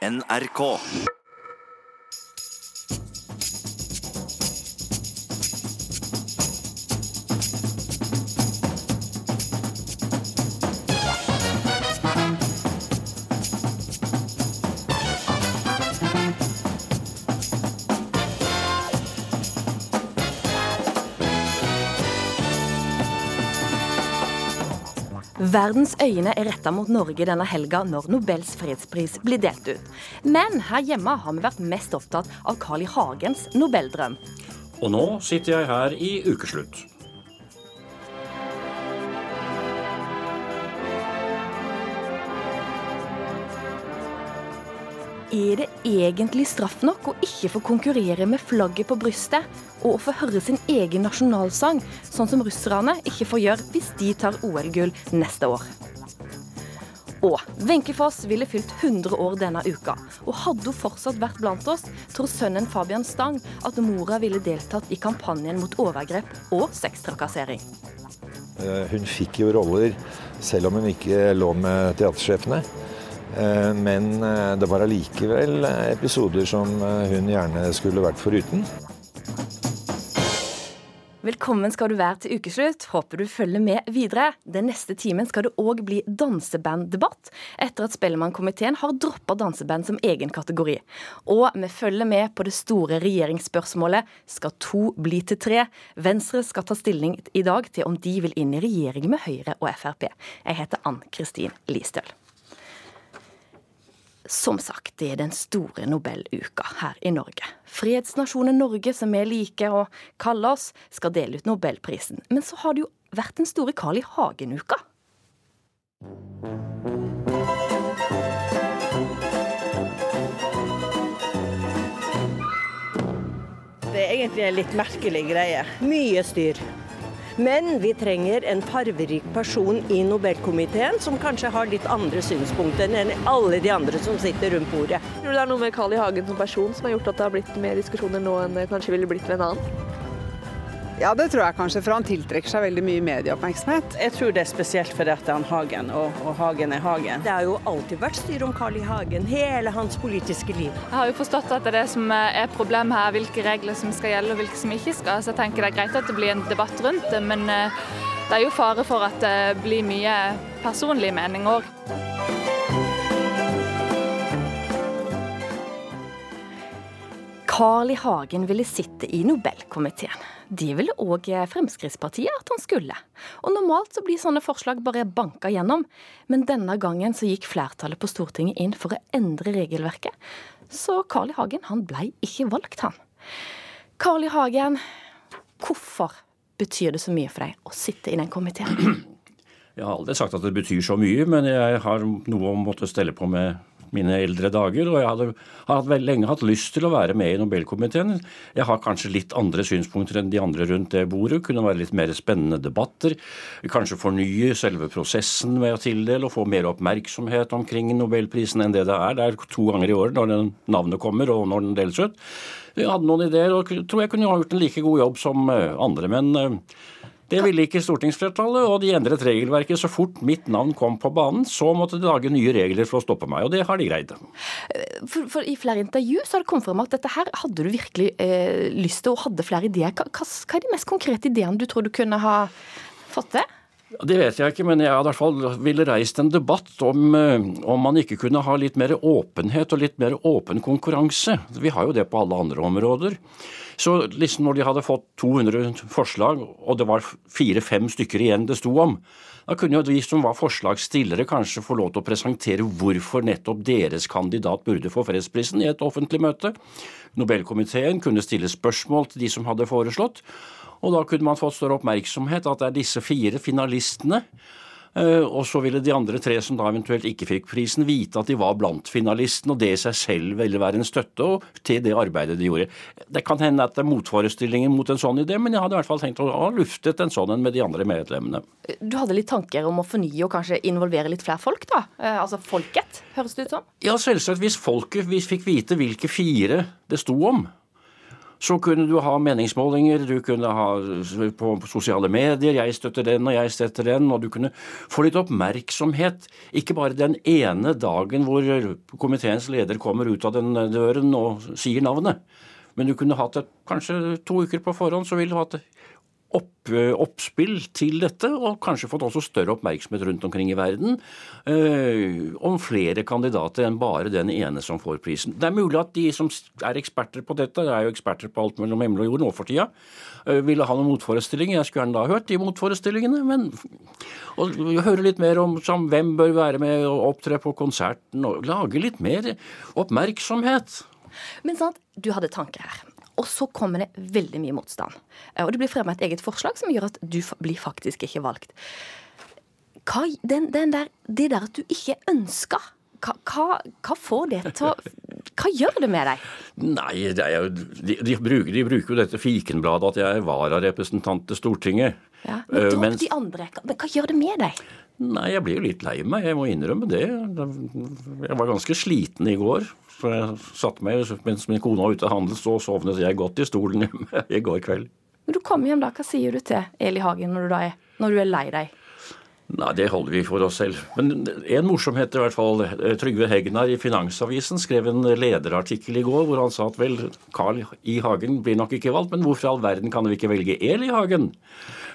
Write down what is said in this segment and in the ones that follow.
NRK. Verdens øyne er retta mot Norge denne helga når Nobels fredspris blir delt ut. Men her hjemme har vi vært mest opptatt av Carl I. Hagens nobeldrøm. Og nå sitter jeg her i ukeslutt. Er det egentlig straff nok å ikke få konkurrere med flagget på brystet, og å få høre sin egen nasjonalsang, sånn som russerne ikke får gjøre hvis de tar OL-gull neste år? Og Wenche Foss ville fylt 100 år denne uka. Og hadde hun fortsatt vært blant oss, tror sønnen Fabian Stang at mora ville deltatt i kampanjen mot overgrep og sextrakassering. Eh, Hun fikk jo roller selv om hun ikke lå med teatersjefene. Eh, Men eh, det var allikevel episoder som eh, hun gjerne skulle vært foruten. Velkommen skal du være til ukeslutt. Håper du følger med videre. Den neste timen skal det òg bli dansebanddebatt, etter at Spellemannkomiteen har droppa danseband som egen kategori. Og vi følger med på det store regjeringsspørsmålet skal to bli til tre. Venstre skal ta stilling i dag til om de vil inn i regjering med Høyre og Frp. Jeg heter Ann Kristin Listøl. Som sagt, det er den store Nobeluka her i Norge. Fredsnasjonen Norge, som vi liker å kalle oss, skal dele ut Nobelprisen. Men så har det jo vært den store Carl I. Hagen-uka. Det er egentlig en litt merkelig greie. Mye styr. Men vi trenger en farverik person i Nobelkomiteen som kanskje har litt andre synspunkter enn alle de andre som sitter rundt bordet. Tror du det er noe med Carl I. Hagen som person som har gjort at det har blitt mer diskusjoner nå enn det kanskje ville blitt ved en annen? Ja, det tror jeg kanskje, for han tiltrekker seg veldig mye medieoppmerksomhet. Jeg tror det er spesielt fordi at det er han Hagen, og, og Hagen er Hagen. Det har jo alltid vært styr om Carl I. Hagen hele hans politiske liv. Jeg har jo forstått at det er det som er problemet her, hvilke regler som skal gjelde og hvilke som ikke skal. Så jeg tenker det er greit at det blir en debatt rundt det, men eh, det er jo fare for at det blir mye personlig mening òg. Carl I. Hagen ville sitte i Nobelkomiteen. Det ville òg Fremskrittspartiet at han skulle. Og normalt så blir sånne forslag bare banka gjennom, men denne gangen så gikk flertallet på Stortinget inn for å endre regelverket. Så Carl I. Hagen han blei ikke valgt, han. Carl I. Hagen, hvorfor betyr det så mye for deg å sitte i den komiteen? Jeg har aldri sagt at det betyr så mye, men jeg har noe å måtte stelle på med mine eldre dager. Og jeg hadde, har vel lenge hatt lyst til å være med i Nobelkomiteen. Jeg har kanskje litt andre synspunkter enn de andre rundt det bordet. Kunne være litt mer spennende debatter. Kanskje fornye selve prosessen med å tildele og få mer oppmerksomhet omkring Nobelprisen enn det det er. Det er to ganger i året når navnet kommer og når den deles ut. Jeg hadde noen ideer og tror jeg kunne ha gjort en like god jobb som eh, andre. men... det ville ikke stortingsflertallet, og de endret regelverket. Så fort mitt navn kom på banen, så måtte de lage nye regler for å stoppe meg, og det har de greid. For, for I flere intervju så har det kommet frem at dette her hadde du virkelig eh, lyst til og hadde flere ideer. Hva, hva, hva er de mest konkrete ideene du tror du kunne ha fått til? Det vet jeg ikke, men jeg hadde i hvert fall ville reist en debatt om, eh, om man ikke kunne ha litt mer åpenhet og litt mer åpen konkurranse. Vi har jo det på alle andre områder. Så liksom når de hadde fått 200 forslag, og det var fire-fem stykker igjen det sto om, da kunne jo de som var forslagsstillere kanskje få lov til å presentere hvorfor nettopp deres kandidat burde få fredsprisen i et offentlig møte. Nobelkomiteen kunne stille spørsmål til de som hadde foreslått. Og da kunne man fått større oppmerksomhet at det er disse fire finalistene. Eh, Og så ville de andre tre som da eventuelt ikke fikk prisen, vite at de var blant finalistene, og det i seg selv ville være en støtte til det arbeidet de gjorde. Det kan hende at det er motforestillinger mot en sånn idé, men jeg hadde i hvert fall tenkt å ha luftet en sånn en med de andre medlemmene. Du hadde litt tanker om å fornye og kanskje involvere litt flere folk, da? Eh, altså folket, høres det ut som? Ja, selvsagt. Hvis folket hvis fikk vite hvilke fire det sto om, Så kunne du ha meningsmålinger, du kunne ha på sosiale medier 'jeg støtter den og jeg støtter den', og du kunne få litt oppmerksomhet. Ikke bare den ene dagen hvor komiteens leder kommer ut av den døren og sier navnet. Men du kunne hatt det kanskje to uker på forhånd, så ville du hatt opp, oppspill til dette, og kanskje fått også større oppmerksomhet rundt omkring i verden øh, om flere kandidater enn bare den ene som får prisen. Det er mulig at de som er eksperter på dette, det er jo eksperter på alt mellom himmel og jord nå for tida, øh, ville ha noen motforestillinger. Jeg skulle gjerne da hørt de motforestillingene, men og høre litt mer om som, hvem bør være med og opptre på konserten, og lage litt mer oppmerksomhet. Men sant, du hadde tanker her. Og så kommer det veldig mye motstand. Eh, og det blir fremmet et eget forslag som gjør at du blir faktisk ikke valgt. Hva, den, den der, det der at du ikke ønsker, hva, hva, hva, får det til å Hva gjør det med deg? Nei, det jo, de, de, bruker, de, bruker, jo dette fikenbladet at jeg er vararepresentant til Stortinget. Ja, men dropp Mens, de andre. Men hva gjør det med deg? Nei, jeg blir jo litt lei meg. Jeg må innrømme det. Jeg var ganske sliten i går. Så jeg satte meg mens min kone var ute og handlet, så sovnet jeg godt i stolen hjemme i går kveld. Når du kommer hjem da, hva sier du til Eli Hagen når du, er, når du er lei deg? Nei, det holder vi for oss selv. Men en morsomhet i hvert fall. Trygve Hegnar i Finansavisen skrev en lederartikkel i går hvor han sa at vel, Carl I. Hagen blir nok ikke valgt, men hvorfor i all verden kan vi ikke velge Eli Hagen?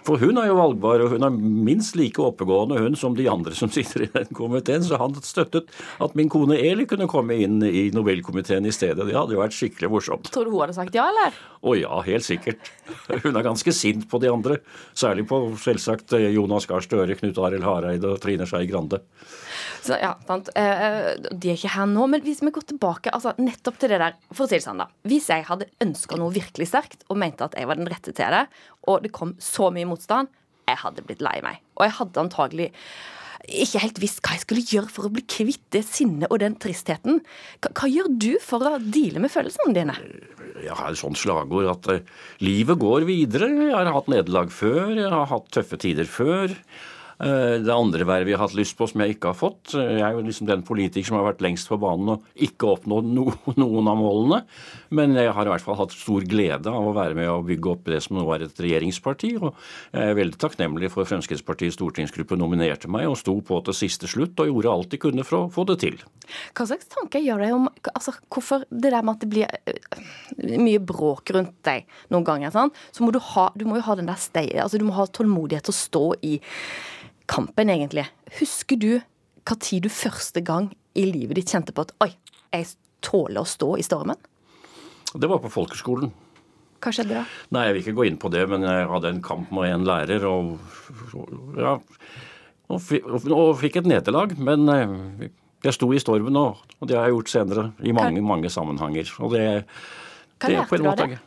For hun er jo valgbar, og hun er minst like oppegående hun som de andre som sitter i den komiteen. Så han støttet at min kone Eli kunne komme inn i Nobelkomiteen i stedet. Det hadde jo vært skikkelig morsomt. Tror du hun hadde sagt ja, eller? Å ja, helt sikkert. Hun er ganske sint på de andre. Særlig på selvsagt Jonas Gahr Støre, Knut Arild Hareide og Trine Skei Grande. Så ja, sant. Eh, de er ikke her nå. Men hvis vi går tilbake altså nettopp til det der For å si det sånn, da. Hvis jeg hadde ønska noe virkelig sterkt og mente at jeg var den rette til det, og det kom så mye motstand, jeg hadde blitt lei meg. Og jeg hadde antagelig ikke helt visst hva jeg skulle gjøre for å bli kvitt det sinnet og den tristheten. Hva, hva, gjør du for å deale med følelsene dine? Jeg har et sånt slagord at uh, livet går videre. Jeg har hatt nederlag før, jeg har hatt tøffe tider før. Eh, det andre vervet jeg har hatt lyst på som jeg ikke har fått. Jeg er jo liksom den politiker som har vært lengst på banen og ikke oppnådd no, noen av målene. Men jeg har i hvert fall hatt stor glede av å være med og bygge opp det som nå er et regjeringsparti. Og jeg er veldig takknemlig for Fremskrittspartiets stortingsgruppe nominerte meg og sto på til siste slutt og gjorde alt de kunne for å få det til. Hva slags tanker gjør deg om altså, hvorfor det der med at det blir eh, mye bråk rundt deg noen ganger, sånn, så må du, ha, du må jo ha den der stei, altså du må ha tålmodighet til å stå i kampen, egentlig. Husker du hva tid du første gang i livet ditt kjente på at oi, jeg tåler å stå i stormen? Det var på folkeskolen. Hva skjedde da? Nei, Jeg vil ikke gå inn på det, men jeg hadde en kamp med en lærer. og, ja, og, og fikk et nederlag. Men eh, jeg sto i stormen, og, og det har jeg gjort senere i mange, mange sammenhenger. Og det, Hva det, lærte du av det?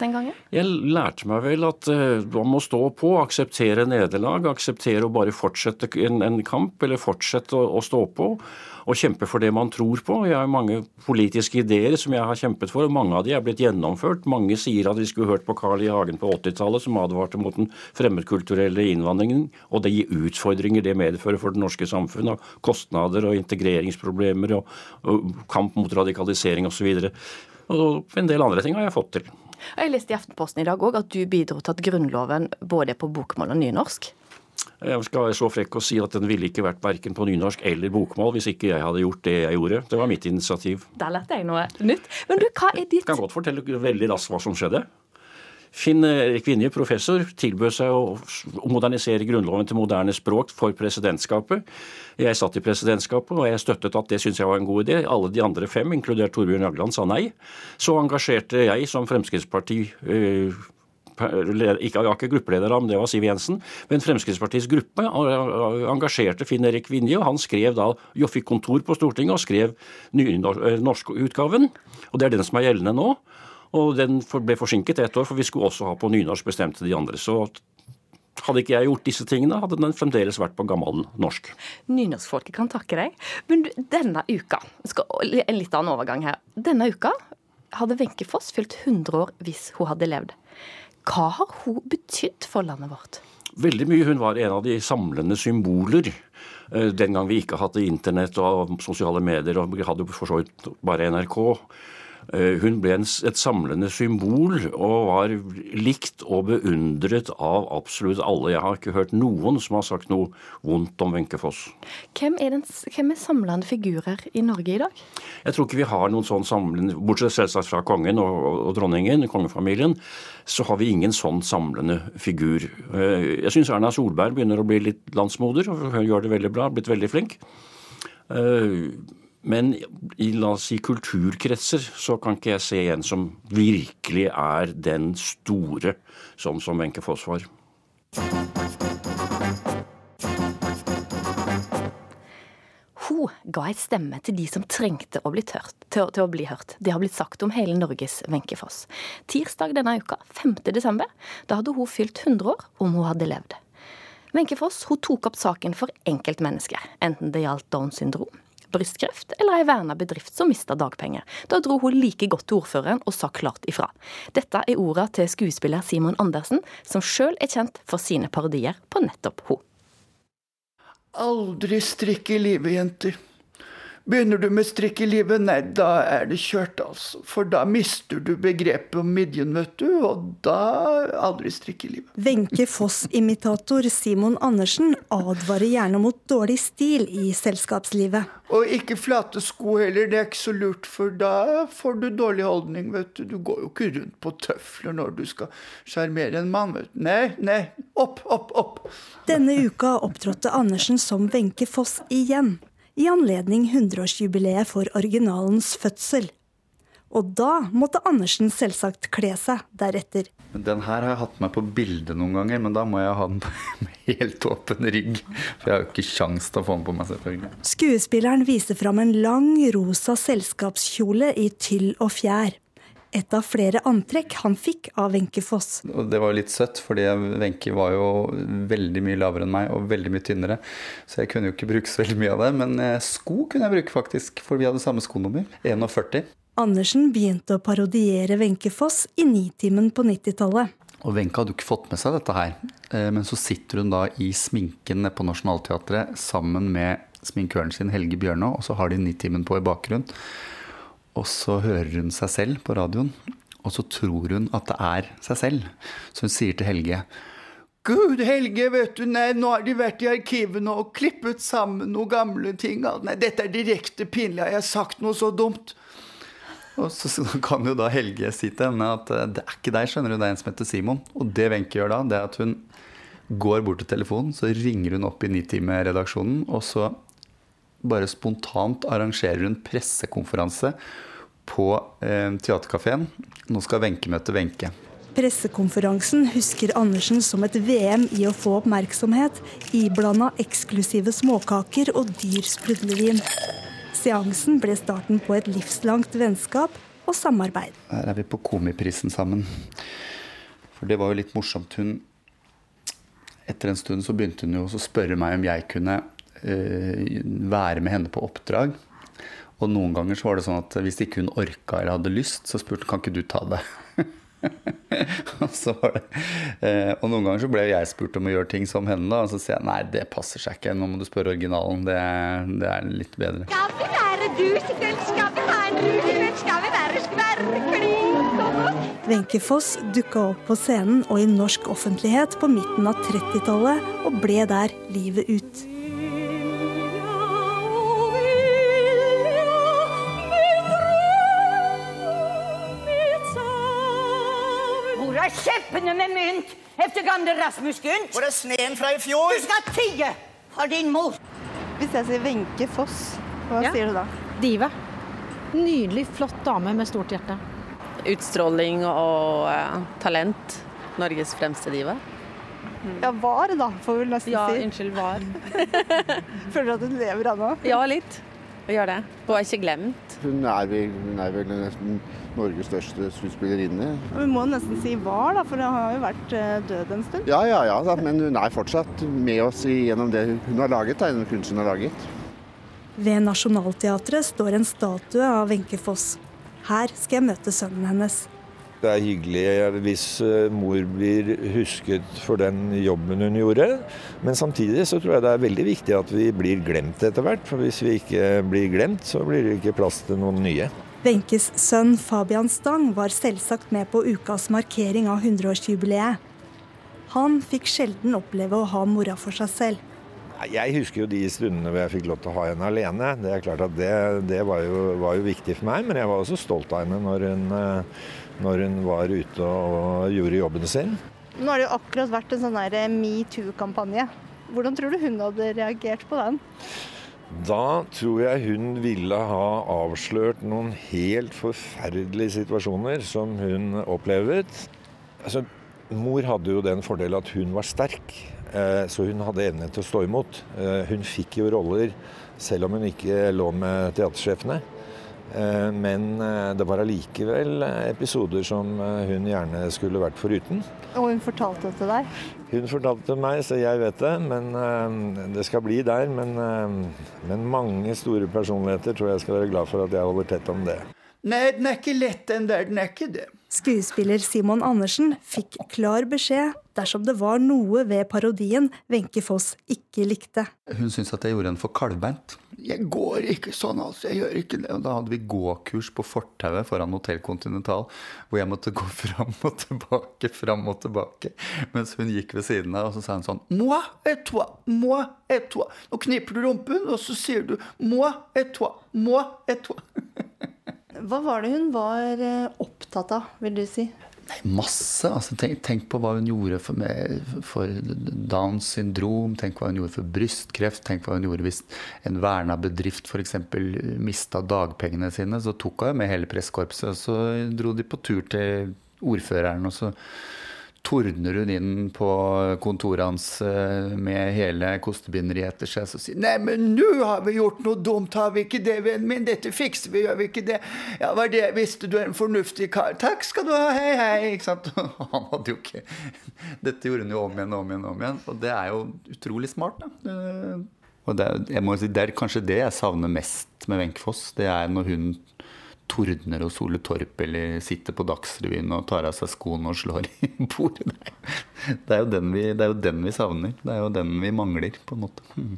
Den gangen? Jeg lærte meg vel at uh, man må stå på, akseptere nederlag, akseptere å bare fortsette en, en kamp, eller fortsette å, å, stå på. Og kjempe for det man tror på. Jeg har mange politiske ideer som jeg har kjempet for, og mange av de er blitt gjennomført. Mange sier at vi skulle hørt på Carl I. Hagen på 80-tallet, som advarte mot den fremmedkulturelle innvandringen, og det gir utfordringer det medfører for det norske samfunnet, og kostnader og integreringsproblemer og, og kamp mot radikalisering osv. Og en del andre ting har jeg fått til. Jeg leste i Aftenposten i dag òg at du bidro til at Grunnloven både er på bokmål og nynorsk. Jeg skal være så frekk å si at den ville ikke vært verken på nynorsk eller bokmål hvis ikke jeg hadde gjort det jeg gjorde. Det var mitt initiativ. Da lærte jeg noe nytt. Men du, hva er ditt Jeg kan godt fortelle veldig raskt hva som skjedde. Finn Erik Vinje, professor, tilbød seg å modernisere Grunnloven til moderne språk for presidentskapet. Jeg satt i presidentskapet, og jeg støttet at det syntes jeg var en god idé. Alle de andre fem, inkludert Torbjørn Jagland, sa nei. Så engasjerte jeg som Fremskrittsparti øh, ikke, jeg var ikke gruppeleder men det var Siv Jensen. Men Fremskrittspartiets gruppe engasjerte Finn Erik Vinje, og han skrev da, jo fikk kontor på Stortinget og skrev nynorskutgaven. Og det er den som er gjeldende nå. Og den ble forsinket ett år, for vi skulle også ha på nynorsk, bestemte de andre. Så hadde ikke jeg gjort disse tingene, hadde den fremdeles vært på gammel norsk. Nynorskfolket kan takke deg. Men denne uka, en litt annen overgang her. Denne uka hadde Wenche Foss fylt 100 år hvis hun hadde levd. Hva har hun betydd for landet vårt? Veldig mye. Hun var en av de samlende symboler. Eh, den gang vi ikke hadde internett og sosiale medier, og vi hadde for så vidt bare NRK. Eh, hun ble et samlende symbol og var likt og beundret av absolutt alle. Jeg har ikke hørt noen som har sagt noe vondt om Wenche Foss. Hvem er, den, hvem er samlende figurer i Norge i dag? Jeg tror ikke vi har noen sånn samlende Bortsett selvsagt fra kongen og, og dronningen, kongefamilien, så har vi ingen sånn samlende figur. Eh, jeg syns Erna Solberg begynner å bli litt landsmoder, og hun gjør det veldig bra, blitt veldig flink. Men i la oss si, kulturkretser så kan ikke jeg se en som virkelig er den store som, som Wenche Foss var. Hun ga ei stemme til de som trengte å bli, tørt, til, til å bli hørt. Det har blitt sagt om hele Norges Wenche Foss. Tirsdag denne uka, 5. desember, da hadde hun fylt 100 år om hun hadde levd. Wenche Foss hun tok opp saken for enkeltmennesker, enten det gjaldt Downs syndrom, brystkreft eller ei verna bedrift som mista dagpenger. Da dro hun like godt til ordføreren og sa klart ifra. Dette er orda til skuespiller Simon Andersen, som sjøl er kjent for sine parodier på nettopp hun. Aldri strikke livet, jenter. Begynner du med strikk i livet, nei, da er det kjørt, altså. For da mister du begrepet om midjen, vet du, og da aldri strikk i livet. Wenche Foss-imitator Simon Andersen advarer gjerne mot dårlig stil i selskapslivet. Og ikke flate sko heller, det er ikke så lurt, for da får du dårlig holdning, vet du. Du går jo ikke rundt på tøfler når du skal sjarmere en mann, vet du. Nei, nei, opp, opp, opp. Denne uka opptrådte Andersen som Wenche Foss igjen i anledning 100-årsjubileet for originalens fødsel. Og da måtte Andersen selvsagt kle seg deretter. Den her har jeg hatt med på bilde noen ganger, men da må jeg ha den med helt åpen rygg. For jeg har jo ikke kjangs til å få den på meg, selvfølgelig. Skuespilleren viser fram en lang, rosa selskapskjole i tyll og fjær et av flere antrekk han fikk av Wenche Foss. Det var litt søtt, fordi Wenche var jo veldig mye lavere enn meg og veldig mye tynnere. Så jeg kunne jo ikke bruke så veldig mye av det. Men eh, sko kunne jeg bruke, faktisk, for vi hadde samme skonummer. 41. Andersen begynte å parodiere Wenche Foss i Nitimen på 90-tallet. Og Wenche hadde jo ikke fått med seg dette her. Eh, men så sitter hun da i sminken på Nationaltheatret sammen med sminkøren sin Helge Bjørnå, og så har de Nitimen på i bakgrunnen. Og så hører hun seg selv på radioen, og så tror hun at det er seg selv. Så hun sier til Helge Gud, Helge, vet du, nei, nå har de vært i arkivene og klippet sammen noen gamle ting. Nei, dette er direkte pinlig, har jeg sagt noe så dumt? Og så kan jo da Helge si til henne at eh, det er ikke deg, skjønner du, det er en som heter Simon. Og det Wenche gjør da, det er at hun går bort til telefonen, så ringer hun opp i Nitime-redaksjonen, og så bare spontant arrangerer hun pressekonferanse på eh, Teaterkafeen. Nå skal Wenche møte Wenche. Pressekonferansen husker Andersen som et VM i å få oppmerksomhet, iblanda eksklusive småkaker og dyr sprudlevin. Seansen ble starten på et livslangt vennskap og samarbeid. Her er vi på Komiprisen sammen. For det var jo litt morsomt. Hun Etter en stund så begynte hun jo å spørre meg om jeg kunne være med henne på oppdrag. Og noen ganger så var det sånn at hvis ikke hun orka eller hadde lyst, så spurte hun kan ikke du ta det. og, det, eh, og, noen ganger så ble jeg spurt om å gjøre ting som henne, da, og så sier jeg nei, det passer seg ikke, nå må du spørre originalen. Det, det er litt bedre. Skal vi være dusekveld, skal vi ha en dusekveld, skal vi være skverkelig Wenche Foss dukka opp på scenen og i norsk offentlighet på midten av 30-tallet, og ble der livet ut. Kjeppene med mynt etter gamle Rasmus Gunt. Hvor er sneen fra i fjor? Du skal tie for din mor. Hvis jeg sier Wenche Foss, hva ja. sier du da? Diva. Nydelig, flott dame med stort hjerte. Utstråling og uh, talent. Norges fremste diva. Mm. Ja, var, da, får vi nesten ja, si. Ja, unnskyld, var. Føler du at du lever ennå? Ja, litt. Hun gjør det. Og er ikke glemt. Hun er vel, hun er vel nesten Norges største skuespillerinne. Vi må nesten si var, da, for hun har jo vært eh, død en stund. Ja, ja, ja, men hun er fortsatt med oss gjennom det hun har laget, den kunsten hun har laget. Ved Nationaltheatret står en statue av Wenche Foss. Her skal jeg møte sønnen hennes. Det er hyggelig hvis eh, mor blir husket for den jobben hun gjorde. Men samtidig så tror jeg det er veldig viktig at vi blir glemt etter hvert. For hvis vi ikke blir glemt, så blir det ikke plass til noen nye. Wenches sønn Fabian Stang var selvsagt med på ukas markering av 100-årsjubileet. Han fikk sjelden oppleve å ha mora for seg selv. Jeg husker jo de stundene hvor jeg fikk lov til å ha henne alene. Det er klart at det, det var, jo, var, jo, viktig for meg, men jeg var også stolt av henne når hun, eh, når hun var ute og gjorde jobben sin. Nå har det jo akkurat vært en sånn eh, metoo-kampanje. Hvordan tror du hun hadde reagert på den? Da tror jeg hun ville ha avslørt noen helt forferdelige situasjoner som hun opplevde. Altså, mor hadde jo den fordelen at hun var sterk. Eh, så hun hadde evne til å stå imot. Eh, hun fikk jo roller selv om hun ikke lå med teatersjefene. Eh, men det var allikevel episoder som hun gjerne skulle vært foruten. Og hun fortalte det til deg? Hun fortalte det til meg, så jeg vet det. Men det skal bli der. Men, men mange store personligheter tror jeg skal være glad for at jeg holder tett om det. Nei, den er ikke lett, den der. Den er ikke det. Skuespiller Simon Andersen fikk klar beskjed dersom det var noe ved parodien Wenche Foss ikke likte. Hun syntes at jeg gjorde en for kalvbeint. Jeg går ikke sånn, altså. Jeg gjør ikke det. Da hadde vi gåkurs på fortauet foran Hotell Continental, hvor jeg måtte gå fram og tilbake, fram og tilbake, mens hun gikk ved siden av, og så sa hun sånn Moi et toi, moi et toi. Nå kniper du rumpen, og så sier du moi et toi, moi et toi. Hva var det hun var eh, opptatt av, vil du si? Nei, masse. Altså, tenk, tenk, på hva hun gjorde for, for, Downs syndrom. Tenk hva hun gjorde for brystkreft. Tenk hva hun gjorde hvis en verna bedrift f.eks. mista dagpengene sine. Så tok hun med hele presskorpset, og så dro de på tur til ordføreren. og så tordner hun inn på kontoret hans eh, med hele kostebinderiet etter seg og sier Nei, men nå har vi gjort noe dumt, har vi ikke det, vennen min? Dette fikser vi, gjør vi ikke det? Ja, var det Visste du er en fornuftig kar? Takk skal du ha, hei, hei. Ikke sant? Han hadde jo ikke Dette gjorde hun jo om igjen og om igjen, om igjen. Og det er jo utrolig smart, da. Og det, jeg må si, det er kanskje det jeg savner mest med Wenche Foss. Det er når hun tordner og soler Torp eller sitter på Dagsrevyen og tar av seg skoene og slår i bordet. Det er, jo den vi, det er jo den vi savner. Det er jo den vi mangler, på en måte. Hmm.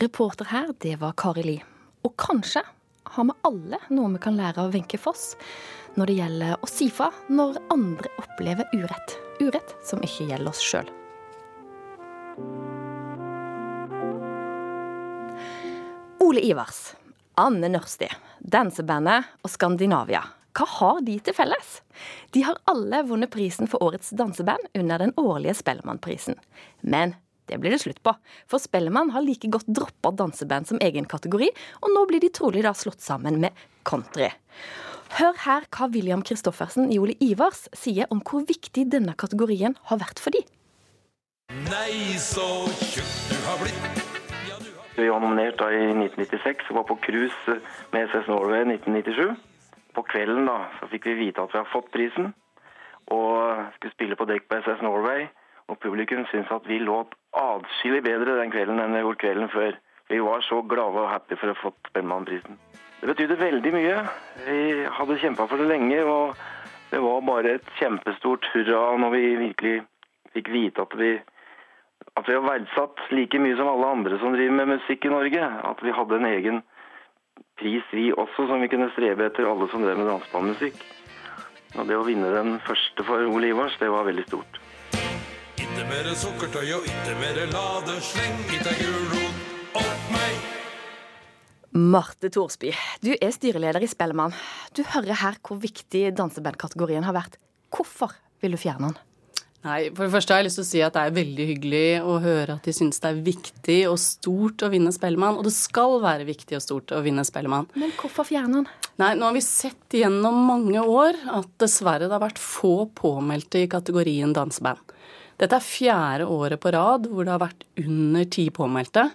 Reporter her, det var Kari Li. Og kanskje har vi alle noe vi kan lære av Wenche Foss når det gjelder å si fra når andre opplever urett. Urett som ikke gjelder oss sjøl. Ole Ivars, Anne Nørsti, dansebandet og Skandinavia. Hva har de til felles? De har alle vunnet prisen for årets danseband under den årlige Spellemannprisen. Men det blir det slutt på, for Spellemann har like godt droppa danseband som egen kategori, og nå blir de trolig da slått sammen med country. Hør her hva William Christoffersen i Ole Ivars sier om hvor viktig denne kategorien har vært for de. Nei, så tjukk du har blitt. Vi var nominert da i 1996 og var på cruise med SS Norway i 1997. På kvelden da, så fikk vi vite at vi har fått prisen, og skulle spille på dekk på SS Norway. Og publikum syntes at vi låt atskillig bedre den kvelden enn vi gjorde kvelden før. Vi var så glade og happy for å ha fått Spellemannprisen. Det betydde veldig mye. Vi hadde kjempa for det lenge, og det var bare et kjempestort hurra når vi virkelig fikk vite at vi at vi har verdsatt like mye som alle andre som driver med musikk i Norge. At vi hadde en egen pris, vi også, som vi kunne strebe etter, alle som drev med dansebandmusikk. Og det å vinne den første for Ole Ivars, det var veldig stort. Ikke mere sukkertøy og ikke mere ladesleng, ikke gulrot opp meg. Marte Thorsby, du er styreleder i Spellemann. Du hører her hvor viktig dansebandkategorien har vært. Hvorfor vil du fjerne den? Nei, For det første har jeg lyst til å si at det er veldig hyggelig å høre at de syns det er viktig og stort å vinne Spellemann. Og det skal være viktig og stort å vinne Spellemann. Men hvorfor fjerne han? Nei, nå har vi sett gjennom mange år at dessverre det har vært få påmeldte i kategorien danseband. Dette er fjerde året på rad hvor det har vært under ti påmeldte.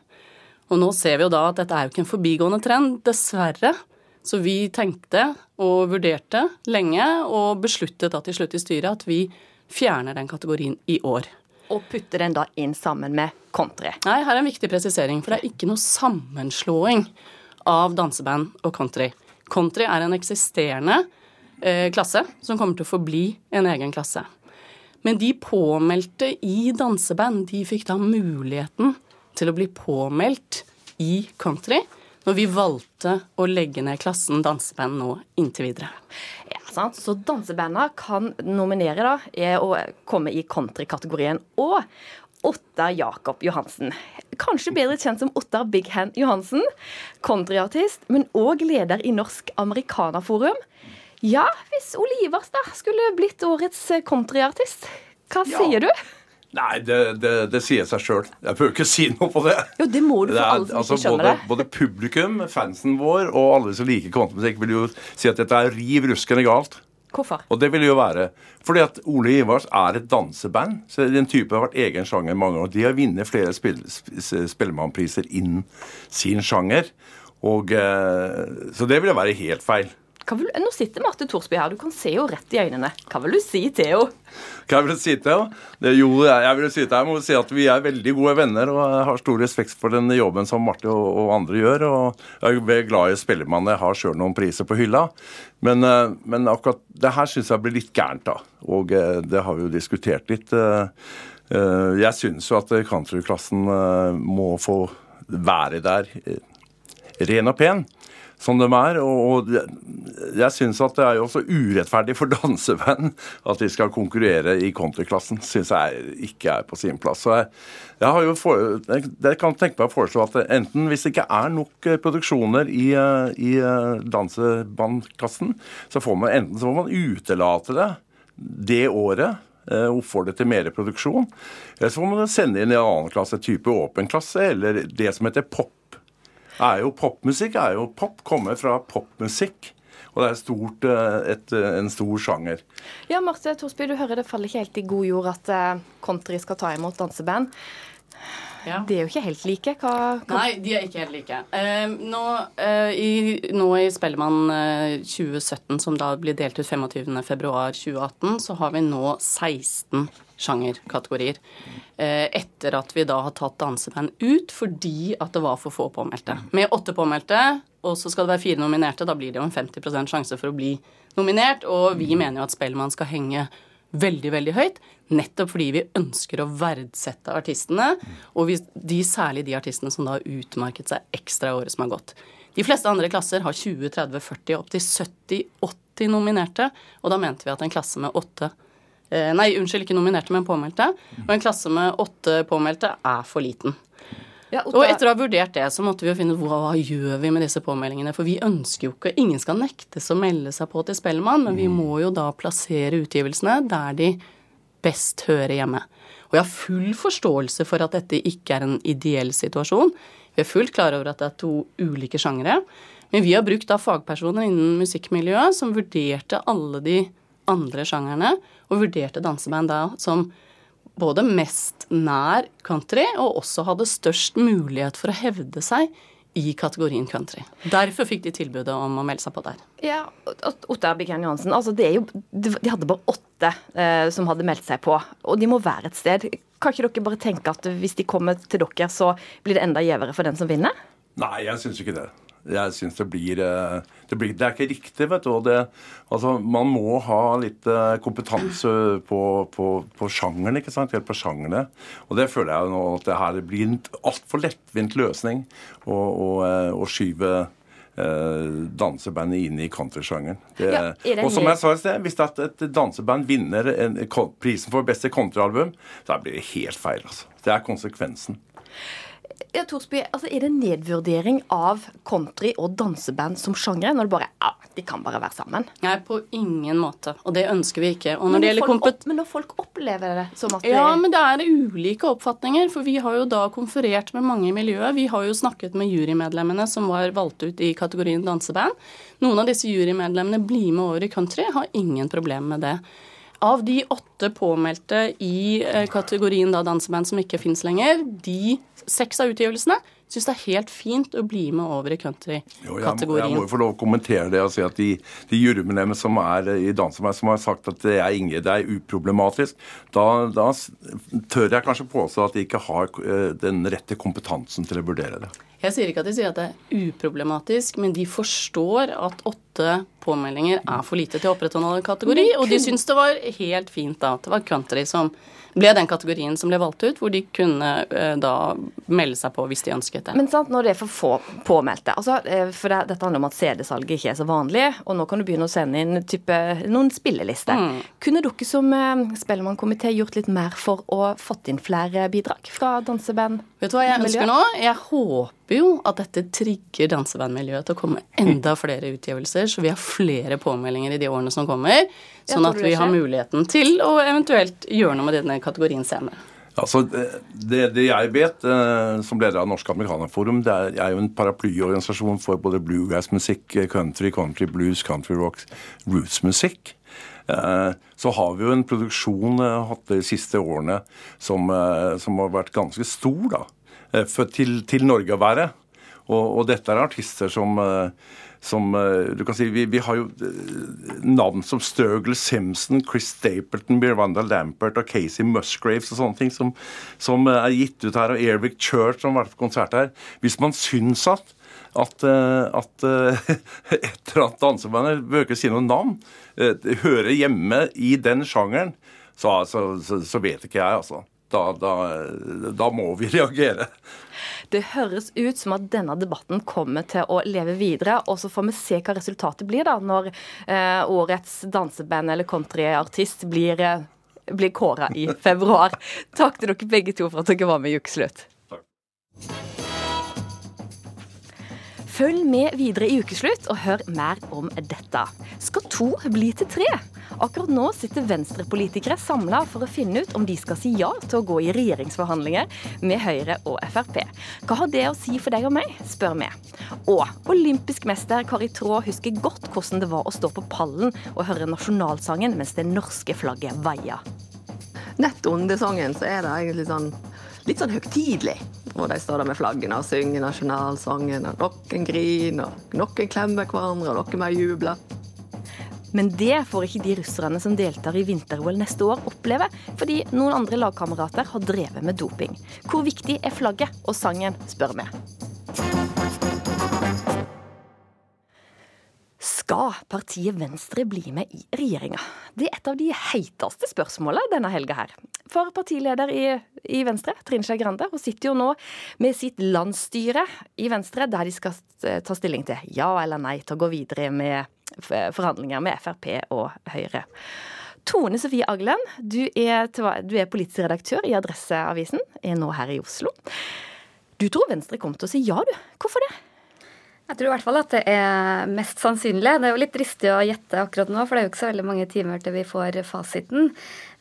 Og nå ser vi jo da at dette er jo ikke en forbigående trend, dessverre. Så vi tenkte og vurderte lenge og besluttet da til slutt i styret at vi fjerner den kategorien i år. Og putter den da inn sammen med country? Nei, her er en viktig presisering. For det er ikke noe sammenslåing av danseband og country. Country er en eksisterende eh, klasse, som kommer til å forbli en egen klasse. Men de påmeldte i danseband, de fikk da muligheten til å bli påmeldt i country når vi valgte å legge ned klassen danseband nå inntil videre. Sant? Så dansebanda kan nominere da, og komme i country-kategorien. Og Ottar Jakob Johansen, kanskje bedre kjent som Ottar Big Hand Johansen. Countryartist, men òg leder i Norsk Amerikanerforum. Ja, hvis Ole da skulle blitt årets countryartist, hva Ja. sier du? Nei, det, det, det sier seg sjøl. Jeg behøver ikke si noe på det. Jo, det må du for alle som altså, ikke skjønner både, det. både publikum, fansen vår og alle som liker kvantemusikk, vil jo si at dette er riv ruskende galt. Hvorfor? Og det vil jo være. Fordi at Ole Ivars er et danseband. så Den type har vært egen sjanger i mange år. De har vunnet flere spill, Spellemannpriser innen sin sjanger. Og, eh, så det vil jo være helt feil. Vil, nå sitter Marte Thorsby her, du kan se henne rett i øynene. Hva vil du si til henne? Hva vil du si til henne? Jo, jeg vil si til henne, må si at vi er veldig gode venner, og jeg har stor respekt for den jobben som Marte og, og andre gjør. og Jeg er glad i Spellemann. Jeg har sjøl noen priser på hylla. Men, eh, men akkurat det her syns jeg blir litt gærent, da. Og eh, det har vi jo diskutert litt. eh, Jeg syns jo at countryklassen må få være der ren og pen som de er. Og jeg syns at det er jo også urettferdig for danseband at de skal konkurrere i countryklassen. Syns jeg ikke er på sin plass. Så jeg, jeg har jo for, jeg, jeg kan tenke meg å foreslå at enten hvis det ikke er nok eh, produksjoner i, eh, i dansebandkassen, dansebandklassen, så får man enten så må man utelate det det året. eh, Oppfordre til mer produksjon. Eller så får man sende inn i en annen klasse, type åpen klasse, eller det som heter pop er jo popmusikk er jo Pop kommer fra popmusikk. Og det er stort, eh, et, en stor sjanger. Ja, Marte Thorsby, du hører det faller ikke helt i god jord at eh, country skal ta imot danseband. Det er jo ikke helt like. Hva, hva Nei, de er ikke helt like. Eh, nå, eh, i, nå i Spellemann eh, 2017, som da blir delt ut 25.2.2018, så har vi nå 16 sjangerkategorier. Eh, etter at vi da har tatt danseband ut fordi at det var for få påmeldte. Med åtte påmeldte, og så skal det være fire nominerte, da blir det jo en 50% sjanse for å bli nominert. Og vi mener jo at Spellemann skal henge veldig, veldig høyt. Nettopp fordi vi ønsker å verdsette artistene, og vi, de, særlig de artistene som da har utmerket seg ekstra i året som har gått. De fleste andre klasser har 20, 30, 40, opptil 70, 80 nominerte, og da mente vi at en klasse med åtte Nei, unnskyld, ikke nominerte, men påmeldte. Og en klasse med åtte påmeldte er for liten. Ja, Og etter å ha vurdert det, så måtte vi jo finne ut hva, hva gjør vi med disse påmeldingene. For vi ønsker jo ikke Ingen skal nektes å melde seg på til Spellemann, men vi må jo da plassere utgivelsene der de best hører hjemme. Og jeg har full forståelse for at dette ikke er en ideell situasjon. Vi er fullt klar over at det er to ulike sjangere. Men vi har brukt da fagpersoner innen musikkmiljøet som vurderte alle de andre sjangerne, og vurderte danseband da som både mest nær country og også hadde størst mulighet for å hevde seg i kategorien country. Derfor fikk de tilbudet om å melde seg på der. Ja, Ot- Ottar Bikern Johansen. Altså, det er jo, de hadde bare åtte eh, som hadde meldt seg på, og de må være et sted. Kan ikke dere bare tenke at hvis de kommer til dere, så blir det enda gjevere for den som vinner? Nei, jeg syns ikke det. Jeg syns det eh, det, blir det er ikke riktig, vet du. Og det, altså, man må ha litt eh, kompetanse på, på, på sjangeren, ikke sant? Helt på sjangerne. Og det føler jeg nå at det her blir en altfor lettvint løsning å, eh, skyve eh, dansebandet inn i countrysjangeren. Ja, og som jeg sa i sted, hvis et, et danseband vinner en, prisen for beste countryalbum, så blir det helt feil. altså. Det er konsekvensen. Ja, Torsby, altså, Er det nedvurdering av country og danseband som sjanger, når det bare ja, de kan bare være sammen? Nei, på ingen måte. Og det ønsker vi ikke. Men når det folk kompet... opp- Men når folk opplever det som at Ja, det men det er ulike oppfatninger, for vi har jo da konferert med mange i miljøet. Vi har jo snakket med jurymedlemmene som var valgt ut i kategorien danseband. Noen av disse jurymedlemmene blir med over i country, har ingen problem med det. Av de åtte påmeldte i eh, kategorien da danseband som ikke fins lenger, de seks av utgivelsene. Syns det er helt fint å bli med over i Jo, jeg, jeg må jo få lov å kommentere det og si at de, de jurymedlemmene som er i Dansemeir, som har sagt at det er, Inge, det er uproblematisk, da, da tør jeg kanskje påstå at de ikke har eh, den rette kompetansen til å vurdere det. Jeg sier ikke at de sier at det er uproblematisk, men de forstår at åtte påmeldinger er for lite til å opprettholde en kategori, og de syns det var helt fint da at det var country som ble den kategorien som ble valgt ut, hvor de kunne eh, da melde seg på hvis de ønsket det. Men sant, når det er for få påmeldte altså, eh, For det, dette handler om at CD-salget ikke er så vanlig, og nå kan du begynne å sende inn type, noen spillelister. Mm. Kunne dere som eh, Spellemannkomité gjort litt mer for å fått inn flere bidrag fra danseband? Vet du hva jeg ønsker nå? Jeg håper jo at dette trigger dansebandmiljøet til å komme enda flere utgivelser, så vi har flere påmeldinger i de årene som kommer. Sånn at vi har muligheten til å eventuelt gjøre noe med denne kategorien senere. Altså, det, det, jeg vet eh, som leder av Norsk Amerikanerforum, det er, er jo en paraplyorganisasjon for både bluegrass-musikk, country, country blues, country rock, roots-musikk. Eh, så har vi jo en produksjon eh, hatt de siste årene som, eh, som, har vært ganske stor, da. Eh, til, til, Norge å være. Og, og, dette er artister som eh, som eh, du kan si, vi, vi, har jo navn som Sturgill Simpson, Chris Stapleton, Miranda Lampert og Casey Musgraves og sånne ting som, som er gitt ut her, og Airwick Church som har vært på konsert her. Hvis man syns at at, at et eller annet danseband, bør ikke si noe navn, hører hjemme i den sjangeren, så, så, så vet ikke jeg, altså. Da, da, da, må vi reagere. Det høres ut som at denne debatten kommer til å leve videre, og så får vi se hva resultatet blir da, når eh, årets danseband eller countryartist blir, eh, blir kåra i februar. Takk til dere begge to for at dere var med i Ukeslutt. Følg med videre i Ukeslutt og hør mer om dette. Skal to bli til tre? Akkurat nå sitter venstrepolitikere samla for å finne ut om de skal si ja til å gå i regjeringsforhandlinger med Høyre og Frp. Hva har det å si for deg og meg, spør vi. Og olympisk mester Kari Traa husker godt hvordan det var å stå på pallen og høre nasjonalsangen mens det norske flagget vaia. Nett under sangen så er det egentlig sånn litt sånn høytidelig. Og de står der med flaggene og synger nasjonalsangen, og noen griner, og noen klemmer hverandre, og noen mer jubler. Men det får ikke de russerne som deltar i vinter-OL neste år, oppleve, fordi noen andre lagkamerater har drevet med doping. Hvor viktig er flagget og sangen, spør vi. Skal partiet Venstre bli med i regjeringa? Det er et av de heiteste spørsmålene denne helga her. For partileder i, i Venstre, Trine Skei Grande, hun sitter jo nå med sitt landsstyre i Venstre, der de skal ta stilling til ja eller nei til å gå videre med forhandlinger med Frp og Høyre. Tone Sofie Aglen, du er, du er politisk redaktør i Adresseavisen, er nå her i Oslo. Du tror Venstre kommer til å si ja, du. Hvorfor det? Jeg tror i hvert fall at det er mest sannsynlig. Det er jo litt dristig å gjette akkurat nå, for det er jo ikke så veldig mange timer til vi får fasiten.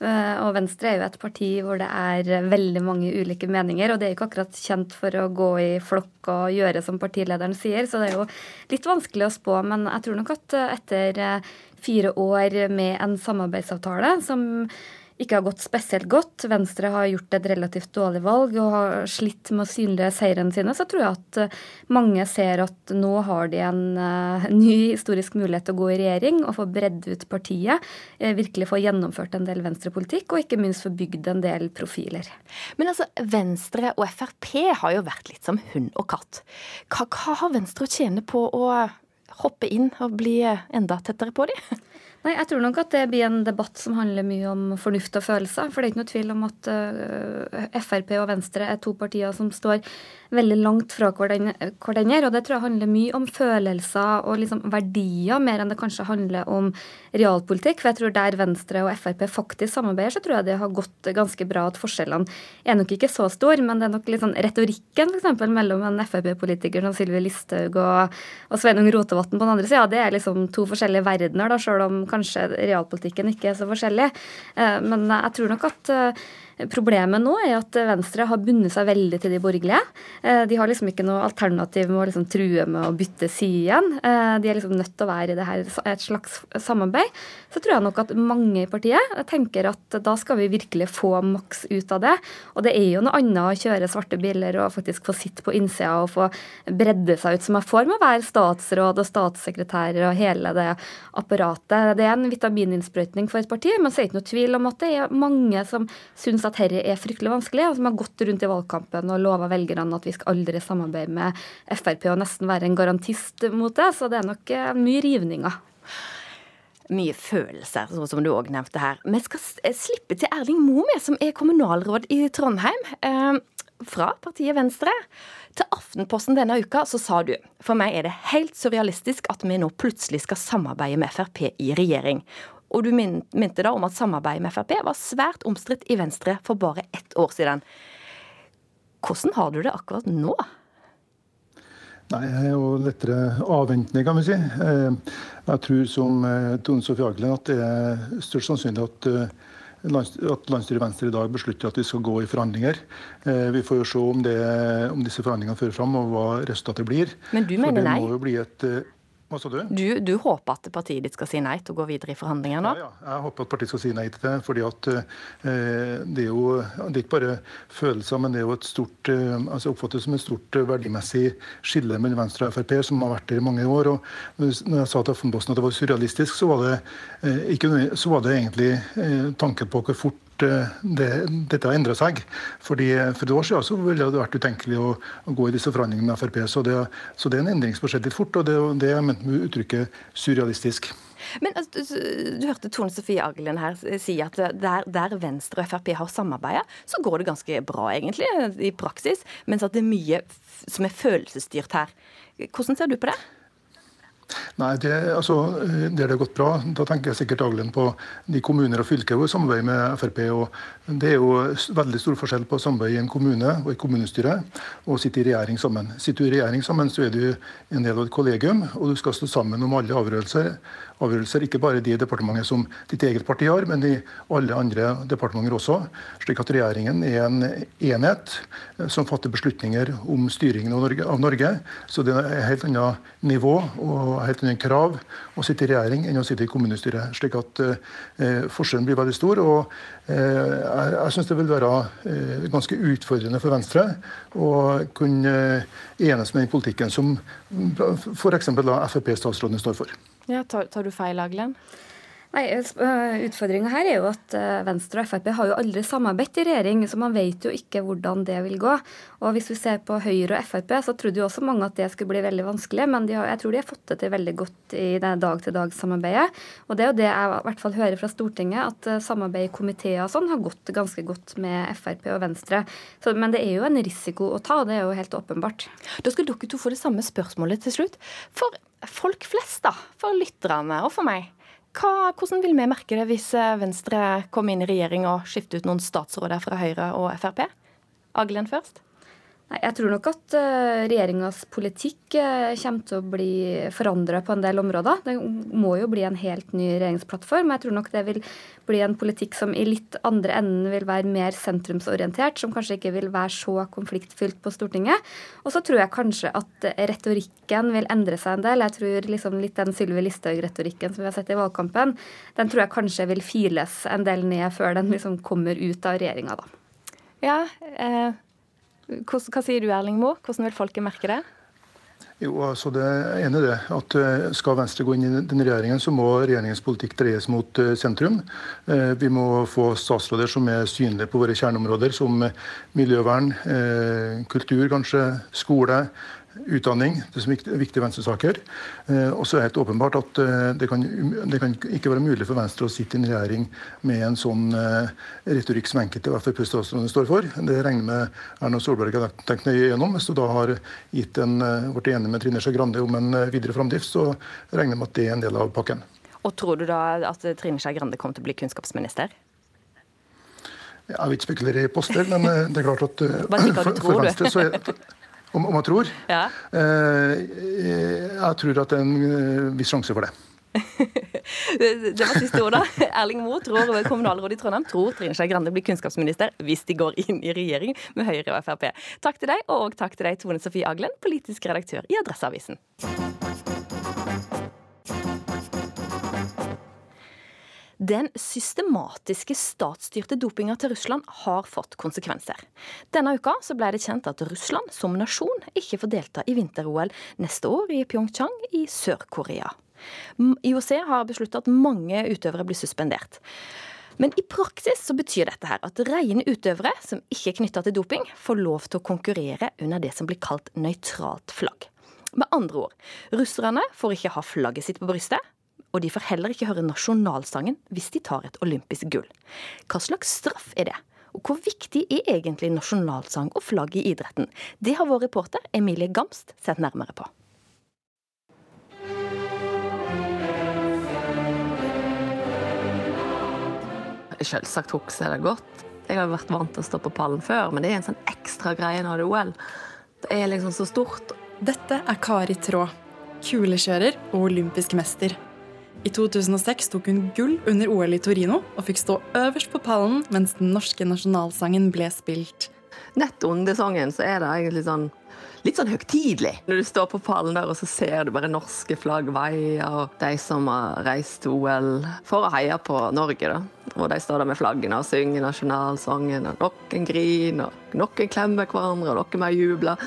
Eh, og Venstre er jo et parti hvor det er veldig mange ulike meninger, og det er jo ikke akkurat kjent for å gå i flokk og gjøre som partilederen sier, så det er jo litt vanskelig å spå. Men jeg tror nok at etter fire år med en samarbeidsavtale som ikke har gått spesielt godt. Venstre har gjort et relativt dårlig valg og har slitt med å synlige seirene sine. Så tror jeg at eh, mange ser at nå har de en uh, ny historisk mulighet til å gå i regjering og få bredd ut partiet. Uh, virkelig få gjennomført en del venstrepolitikk, og ikke minst få bygd en del profiler. Men altså, Venstre og Frp har jo vært litt som hund og katt. Hva, hva har Venstre å tjene på å hoppe inn og bli enda tettere på dem? Nei, Jeg tror nok at det blir en debatt som handler mye om fornuft og følelser. For det er ikke noe tvil om at uh, Frp og Venstre er to partier som står veldig langt fra hverandre. Og det tror jeg handler mye om følelser og liksom verdier, mer enn det kanskje handler om realpolitikk. For jeg tror der Venstre og Frp faktisk samarbeider, så tror jeg det har gått ganske bra. At forskjellene er nok ikke så store, men det er nok litt sånn retorikken f.eks. mellom en Frp-politiker som Sylvi Listhaug og, og Sveinung Rotevatn på den andre sida, det er liksom to forskjellige verdener, da, sjøl om kanskje realpolitikken ikke er så forskjellig. Eh, men jeg tror nok at eh, Problemet nå er at Venstre har bundet seg veldig til de borgerlige. Eh, de har liksom ikke noe alternativ med å liksom true med å bytte side igjen. Eh, de er liksom nødt til å være i det her, et slags samarbeid. Så tror jeg nok at mange i partiet tenker at da skal vi virkelig få maks ut av det. Og det er jo noe annet å kjøre svarte biler og faktisk få sitte på innsida og få bredde seg ut, som jeg får med å være statsråd og statssekretærer og hele det apparatet. Det er en vitamininnsprøytning for et parti, men så er det ikke noe tvil om at det er mange som syns at dette er fryktelig vanskelig, og som har gått rundt i valgkampen og lova velgerne at vi skal aldri samarbeide med Frp og nesten være en garantist mot det. Så det er nok eh, mye rivninger. Mye følelser, sånn som du òg nevnte her. Vi skal slippe til Erling Moe, som er kommunalråd i Trondheim. Eh, fra partiet Venstre. Til Aftenposten denne uka så sa du for meg er det helt surrealistisk at vi nå plutselig skal samarbeide med Frp i regjering. Og du minte da om at samarbeidet med Frp var svært omstridt i Venstre for bare ett år siden. Hvordan har du det akkurat nå? Nei, Jeg er jo lettere avventende, kan vi si. Eh, jeg tror som eh, Tone Sofie Aglen at det er størst sannsynlig at eh, at landsstyret Venstre i dag beslutter at vi skal gå i forhandlinger. Vi får jo se om, det, om disse forhandlingene fører fram, og hva resultatet blir. Men du mener nei? For det må jo bli et hva sa du? du? Du håper at partiet ditt skal si nei til å gå videre i forhandlinger nå? Ja, ja. jeg håper at partiet skal si nei til det. fordi at eh, Det er jo det er ikke bare følelser, men det er jo et stort eh, altså oppfattes som et stort eh, verdimessig skille mellom Venstre og Frp, som har vært der i mange år. og når jeg sa til Aftenposten at det var surrealistisk, så var det, eh, ikke, så var det egentlig eh, tanken på hvor fort det, dette har endra seg. Fordi For et år siden så ville det vært utenkelig å, å, gå i disse forhandlingene med Frp. Så det, så det er en endring som har skjedd litt fort, og det, det er ment med uttrykket surrealistisk. Men altså, Du hørte Tone Sofie Aglen her si at der, der Venstre og Frp har samarbeida, så går det ganske bra egentlig i praksis, mens at det er mye som er følelsesstyrt her. Hvordan ser du på det? Nei, det, altså, Der det har gått bra, da tenker jeg sikkert daglig på de kommuner og fylker hvor samarbeider med Frp. og Det er jo veldig stor forskjell på å samarbeide i en kommune og i kommunestyre og sitte i regjering sammen. Sitter du i regjering sammen, så er du en del av et kollegium, og du skal stå sammen om alle avgjørelser avgjørelser, ikke bare de departementet som ditt eget parti har, men i alle andre departementer også. Slik at regjeringen er en enhet eh, som fatter beslutninger om styringen av Norge. Av Norge. Så det er et helt annet nivå og helt annet krav å sitte i regjering enn å sitte i kommunestyret. Slik at eh, forskjellen blir veldig stor. og eh, Jeg, jeg syns det vil være eh, ganske utfordrende for Venstre å kunne enes med den politikken som f.eks. Frp-statsrådene står for. Ja, tar, tar du feil, Aglen? Nei, eh, Utfordringa her er jo at eh, Venstre og Frp har jo aldri samarbeidet i regjering, så man vet jo ikke hvordan det vil gå. Og Hvis vi ser på Høyre og Frp, så trodde jo også mange at det skulle bli veldig vanskelig, men de har, jeg tror de har fått det til veldig godt i det dag-til-dag-samarbeidet. Og det er jo det jeg i hvert fall hører fra Stortinget, at eh, samarbeid i komiteer og sånn har gått ganske godt med Frp og Venstre. Så, men det er jo en risiko å ta, det er jo helt åpenbart. Da skal dere to få det samme spørsmålet til slutt. For folk flest, da, for lytterne og for meg. Hva, hvordan vil vi merke det hvis eh, Venstre kommer inn i regjering og skifter ut noen statsråder fra Høyre og Frp? Aglen først. Nei, Jeg tror nok at uh, regjeringas politikk uh, kommer til å bli forandra på en del områder. Det må jo bli en helt ny regjeringsplattform. Jeg tror nok det vil bli en politikk som i litt andre enden vil være mer sentrumsorientert, som kanskje ikke vil være så konfliktfylt på Stortinget. Og så tror jeg kanskje at retorikken vil endre seg en del. Jeg tror liksom litt den Sylvi Listhaug-retorikken som vi har sett i valgkampen, den tror jeg kanskje vil files en del ned før den liksom kommer ut av regjeringa, da. Ja, eh hva sier du, Erling Moe? Hvordan vil folket merke det? Jo, altså det er enig det. At eh, Skal Venstre gå inn i den regjeringen, så må regjeringens politikk dreies mot eh, sentrum. Eh, vi må få statsråder som er synlige på våre kjerneområder, som miljøvern, kultur kanskje, skole, utdanning. Det som er viktige venstresaker. Eh, og så er det helt åpenbart at eh, det kan, det kan, ikke være mulig for Venstre å sitte i en regjering med en sånn eh, retorikk som enkelte Frp-statsråder står for. Det regner med Erna Solberg har tenkt nøye gjennom. Hvis du da har gitt en, vært enig med Trine Skei Grande om en videre framdrift, så regner jeg med at det er en del av pakken. Og Tror du da at Trine Skei Grande kommer til å bli kunnskapsminister? Jeg vil ikke spekulere i poster, men det er klart at for, for Venstre så er om, jeg tror? Ja. Eh, jeg tror at det er en eh, viss sjanse for det. det var siste ord, da. Erling Moe tror kommunalråd i Trondheim tror Trine Skei Grande blir kunnskapsminister hvis de går inn i regjering med Høyre og Frp. Takk til deg, og takk til deg, Tone Sofie Aglen, politisk redaktør i Adresseavisen. Den systematiske statsstyrte dopinga til Russland har fått konsekvenser. Denne uka ble det kjent at Russland som nasjon ikke får delta i vinter-OL neste år i Pyeongchang i Sør-Korea. IOC har besluttet at mange utøvere blir suspendert. Men i praksis så betyr dette her at rene utøvere som ikke er knytta til doping, får lov til å konkurrere under det som blir kalt nøytralt flagg. Med andre ord, russerne får ikke ha flagget sitt på brystet, og de får heller ikke høre nasjonalsangen hvis de tar et olympisk gull. Hva slags straff er det? Og hvor viktig er egentlig nasjonalsang og flagg i idretten? Det har vår reporter Emilie Gamst sett nærmere på. Selvsagt husker jeg det godt. Jeg har vært vant til å stå på pallen før, men det er en sånn ekstra greie når det er OL. Det er liksom så stort. Dette er Kari Traa, kulekjører og olympisk mester. I 2006 tok hun gull under OL i Torino og fikk stå øverst på pallen mens den norske nasjonalsangen ble spilt. Nett under sangen så er det egentlig sånn litt sånn høytidelig. Når du står på pallen der og så ser du bare norske flagg vaie, og de som har reist til OL for å heie på Norge, da. Og de står der med flaggene og synger nasjonalsangen, og noen griner, og noen klemmer hverandre, og noen mer jubler.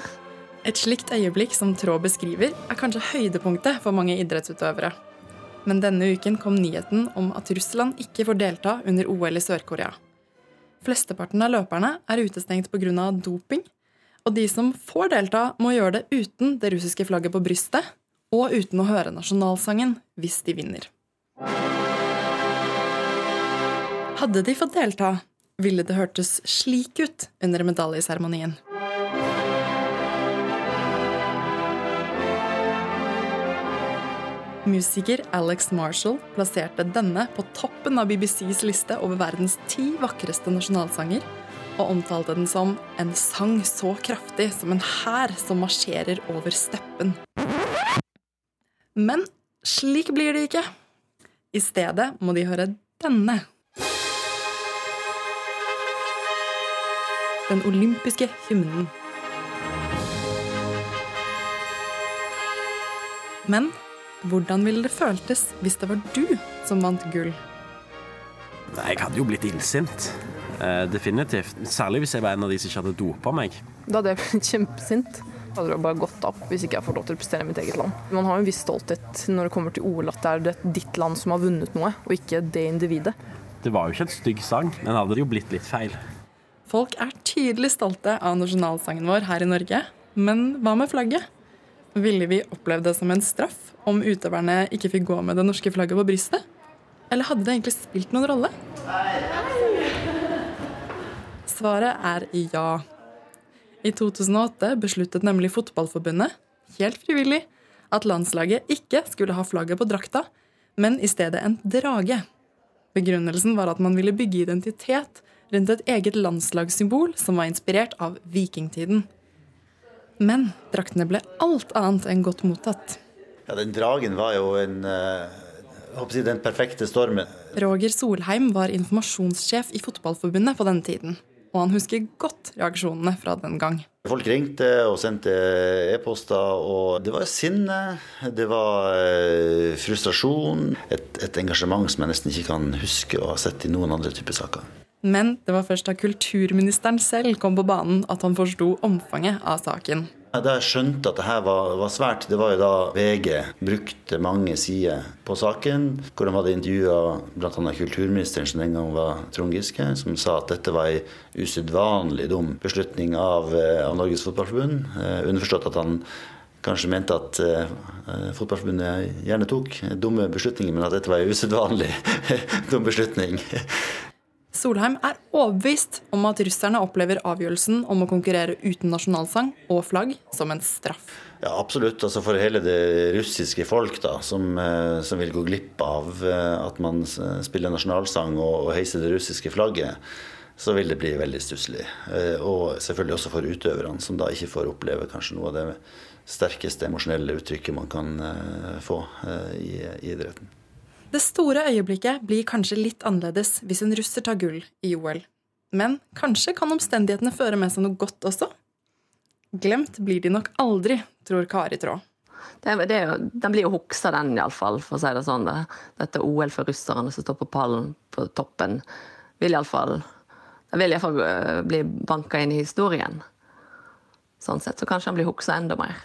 Et slikt øyeblikk som Trå beskriver, er kanskje høydepunktet for mange idrettsutøvere. Men denne uken kom nyheten om at Russland ikke får delta under OL i Sør-Korea. Flesteparten av løperne er utestengt pga. doping, og de som får delta, må gjøre det uten det russiske flagget på brystet og uten å høre nasjonalsangen hvis de vinner. Hadde de fått delta, ville det hørtes slik ut under medaljeseremonien. Musiker Alex Marshall plasserte denne på toppen av BBCs liste over verdens ti vakreste nasjonalsanger, og omtalte den som en sang så kraftig som en hær som marsjerer over steppen. Men slik blir det ikke. I stedet må de høre denne. Den olympiske hymnen. Men hvordan ville det føltes hvis det var du som vant gull? Jeg hadde jo blitt illsint. Eh, definitivt. Særlig hvis jeg var en av de som ikke hadde dopa meg. Da hadde jeg blitt kjempesint. Jeg hadde det bare gått opp hvis ikke jeg får lov til å prestere i mitt eget land. Man har jo en viss stolthet når det kommer til OL at det er ditt land som har vunnet noe, og ikke det individet. Det var jo ikke en stygg sang, men hadde det jo blitt litt feil. Folk er tydelig stolte av nasjonalsangen vår her i Norge, men hva med flagget? Ville vi opplevd det som en straff om utøverne ikke fikk gå med det norske flagget på brystet? Eller hadde det egentlig spilt noen rolle? Svaret er ja. I 2008 besluttet nemlig Fotballforbundet, helt frivillig, at landslaget ikke skulle ha flagget på drakta, men i stedet en drage. Begrunnelsen var at man ville bygge identitet rundt et eget landslagssymbol som var inspirert av vikingtiden. Men draktene ble alt annet enn godt mottatt. Ja, Den dragen var jo en, uh, si den perfekte stormen. Roger Solheim var informasjonssjef i Fotballforbundet på denne tiden. Og han husker godt reaksjonene fra den gang. Folk ringte og sendte e-poster, og det var sinne. Det var uh, frustrasjon. Et, et engasjement som jeg nesten ikke kan huske å ha sett i noen andre typer saker. Men det var først da kulturministeren selv kom på banen at han forsto omfanget av saken. Da jeg skjønte at det her var, var, svært, det var jo da VG brukte mange sider på saken. Hvor de hadde intervjua bl.a. kulturministeren, som den gang var Trond Giske, som sa at dette var ei usedvanlig dum beslutning av, eh, av Norges Fotballforbund. Eh, underforstått at han kanskje mente at eh, Fotballforbundet gjerne tok dumme beslutninger, men at dette var ei usedvanlig dum beslutning. Solheim er overbevist om at russerne opplever avgjørelsen om å konkurrere uten nasjonalsang og flagg som en straff. Ja, Absolutt. Altså for hele det russiske folk da, som, eh, som vil gå glipp av eh, at man spiller nasjonalsang og, og heiser det russiske flagget, så vil det bli veldig stusslig. Eh, og selvfølgelig også for utøverne, som da ikke får oppleve kanskje noe av det sterkeste emosjonelle uttrykket man kan få i, i idretten. Det store øyeblikket blir kanskje litt annerledes hvis en russer tar gull i OL. Men kanskje kan omstendighetene føre med seg noe godt også? Glemt blir de nok aldri, tror Kari Traa. Det, det, den blir jo huksa, den iallfall, for å si det sånn. Det. Dette OL for russerne som står på pallen på toppen, vil iallfall vil iallfall eh, bli banka inn i historien. Sånn sett så kanskje den blir huksa enda mer.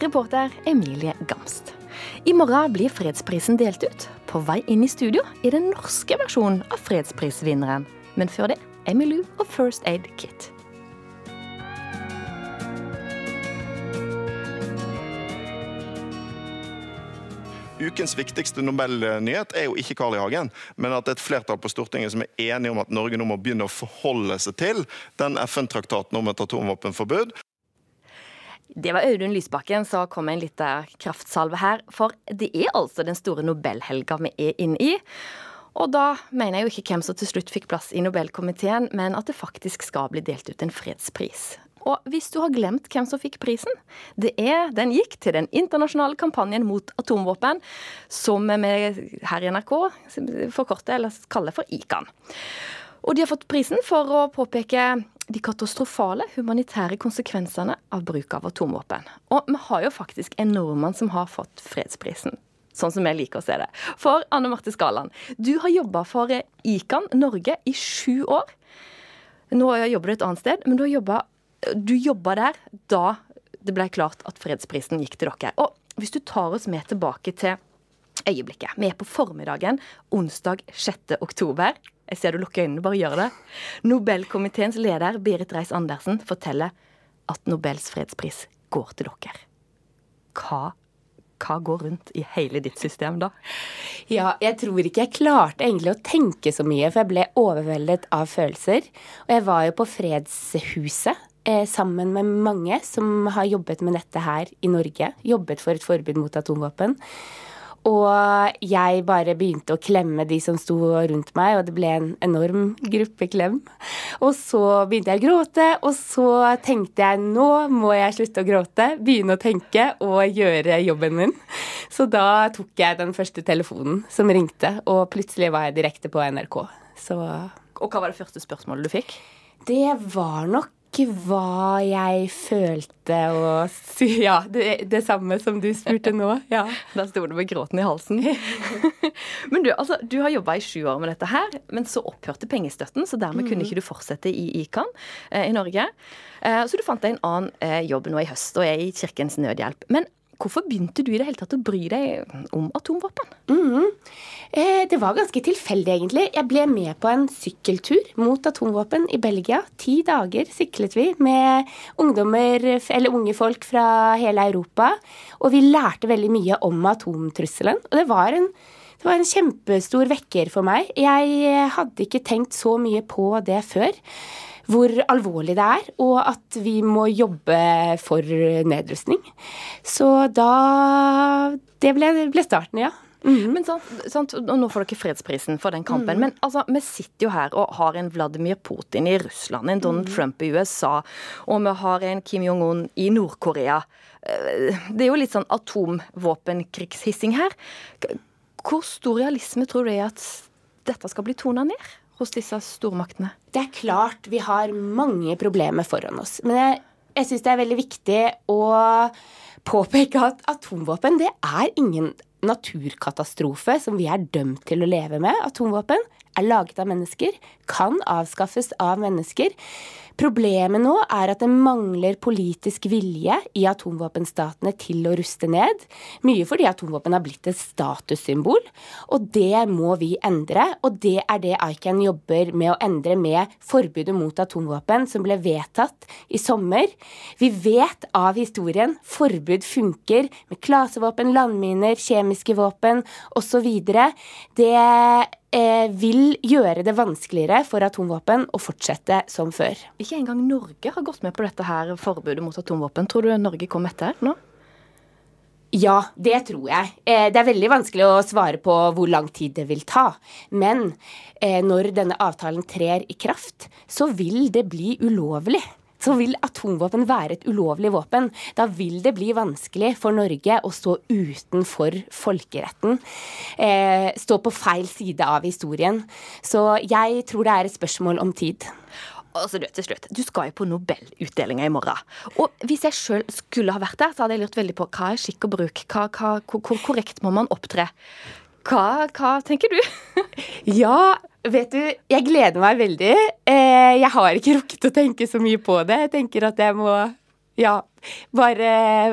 Reporter Emilie Gamst. I morgen blir fredsprisen delt ut. På vei inn i studio i den norske versjonen av fredsprisvinneren. Men før det Emmylou og First Aid Kit. Ukens viktigste Nobelnyhet er jo ikke Carl I. Hagen, men at det er et flertall på Stortinget som er enige om at Norge nå må begynne å forholde seg til den FN-traktaten om et atomvåpenforbud. Det var Audun Lysbakken som kom en liten kraftsalve her. For det er altså den store Nobelhelga vi er inne i. Og da mener jeg jo ikke hvem som til slutt fikk plass i Nobelkomiteen, men at det faktisk skal bli delt ut en fredspris. Og hvis du har glemt hvem som fikk prisen, det er, den gikk til den internasjonale kampanjen mot atomvåpen, som vi her i NRK forkorter eller kaller for ICAN. Og de har fått prisen for å påpeke de katastrofale humanitære konsekvensene av bruk av atomvåpen. Og vi har jo faktisk en nordmann som har fått fredsprisen. Sånn som jeg liker å se det. For Anne Marte Skaland, du har jobba for ICAN Norge i sju år. Nå jobber du et annet sted, men du jobbet jobba der da det ble klart at fredsprisen gikk til dere. Og hvis du tar oss med tilbake til øyeblikket. Vi er på formiddagen onsdag 6. oktober. Jeg ser du lukker øynene, bare gjør det. Nobelkomiteens leder Berit Reiss-Andersen forteller at Nobels fredspris går til dere. Hva, hva går rundt i hele ditt system da? Ja, jeg tror ikke jeg klarte egentlig å tenke så mye, for jeg ble overveldet av følelser. Og jeg var jo på Fredshuset eh, sammen med mange som har jobbet med dette her i Norge. Jobbet for et forbud mot atomvåpen. Og jeg bare begynte å klemme de som sto rundt meg, og det ble en enorm gruppeklem. Og så begynte jeg å gråte, og så tenkte jeg nå må jeg slutte å gråte, begynne å tenke og gjøre jobben min. Så da tok jeg den første telefonen som ringte, og plutselig var jeg direkte på NRK. Så Og hva var det første spørsmålet du fikk? Det var nok hva jeg følte og Ja, det, det samme som du spurte nå. Ja. Der sto du med gråten i halsen. men du, altså, du har jobba i sju år med dette her, men så opphørte pengestøtten, så dermed mm. kunne ikke du fortsette i ICAN eh, i Norge. Eh, så du fant deg en annen eh, jobb nå i høst, og er i Kirkens Nødhjelp. Men Hvorfor begynte du i det hele tatt å bry deg om atomvåpen? Mm. Eh, det var ganske tilfeldig, egentlig. Jeg ble med på en sykkeltur mot atomvåpen i Belgia. Ti dager syklet vi med ungdommer, eller unge folk fra hele Europa. Og vi lærte veldig mye om atomtrusselen. Og det var en det var en kjempestor vekker for meg. Jeg hadde ikke tenkt så mye på det før hvor alvorlig det er, og at vi må jobbe for nedrustning. Så da Det ble, ble starten, ja. Mm. Men sant, sant, og Nå får dere fredsprisen for den kampen. Mm. Men altså, vi sitter jo her og har en Vladimir Putin i Russland, en Donald mm. Trump i USA, og vi har en Kim Jong-un i Nord-Korea. Eh, det er jo litt sånn atomvåpenkrigshissing her. Hvor stor realisme tror du er at dette skal bli tona ned? Hos disse stormaktene? Det er klart vi har mange problemer foran oss. Men jeg, jeg syns det er veldig viktig å påpeke at atomvåpen det er ingen naturkatastrofe som vi er dømt til å leve med. Atomvåpen er laget av mennesker, kan avskaffes av mennesker. Problemet nå er at det mangler politisk vilje i atomvåpenstatene til å ruste ned. Mye fordi atomvåpen har blitt et statussymbol, og det må vi endre. Og det er det ICAN jobber med å endre med forbudet mot atomvåpen, som ble vedtatt i sommer. Vi vet av historien forbud funker med klasevåpen, landminer, kjemiske våpen osv. Det eh, vil gjøre det vanskeligere for atomvåpen å fortsette som før. Ikke engang Norge har gått med på dette her forbudet mot atomvåpen. Tror du Norge kom etter nå? Ja, det tror jeg. Eh, det er veldig vanskelig å svare på hvor lang tid det vil ta. Men eh, når denne avtalen trer i kraft, så vil det bli ulovlig så vil atomvåpen være et ulovlig våpen. Da vil det bli vanskelig for Norge å stå utenfor folkeretten. Eh, stå på feil side av historien. Så jeg tror det er et spørsmål om tid. Altså, du, til slutt, du skal jo på Nobelutdelinga i morgen. Og hvis jeg sjøl skulle ha vært der, så hadde jeg lurt veldig på hva er skikk og bruk? Hva, hva, hvor korrekt må man opptre? Hva, hva tenker du? ja, vet du, jeg gleder meg veldig. Eh, jeg har ikke rukket å tenke så mye på det. Jeg tenker at jeg må ja, bare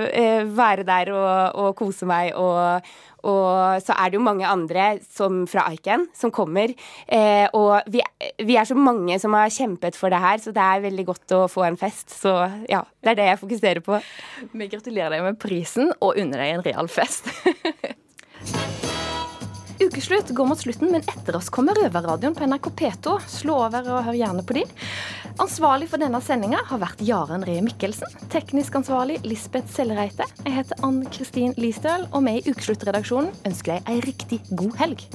eh, være der og, og kose meg. Og, og, så er det jo mange andre som, fra Aiken som kommer. Eh, og vi, vi, er så mange som har kjempet for det her, så det er veldig godt å få en fest. Så ja, det er det jeg fokuserer på. Vi gratulerer deg med prisen og unner deg en real fest. Ukeslutt går mot slutten, men etter oss kommer Røverradioen på NRK P2. Slå over og hør gjerne på de. Ansvarlig for denne sendinga har vært Jaren Ree Mikkelsen. Teknisk ansvarlig Lisbeth Sellereite. Jeg heter Ann Kristin Listøl, og vi i Ukesluttredaksjonen ønsker deg ei riktig god helg.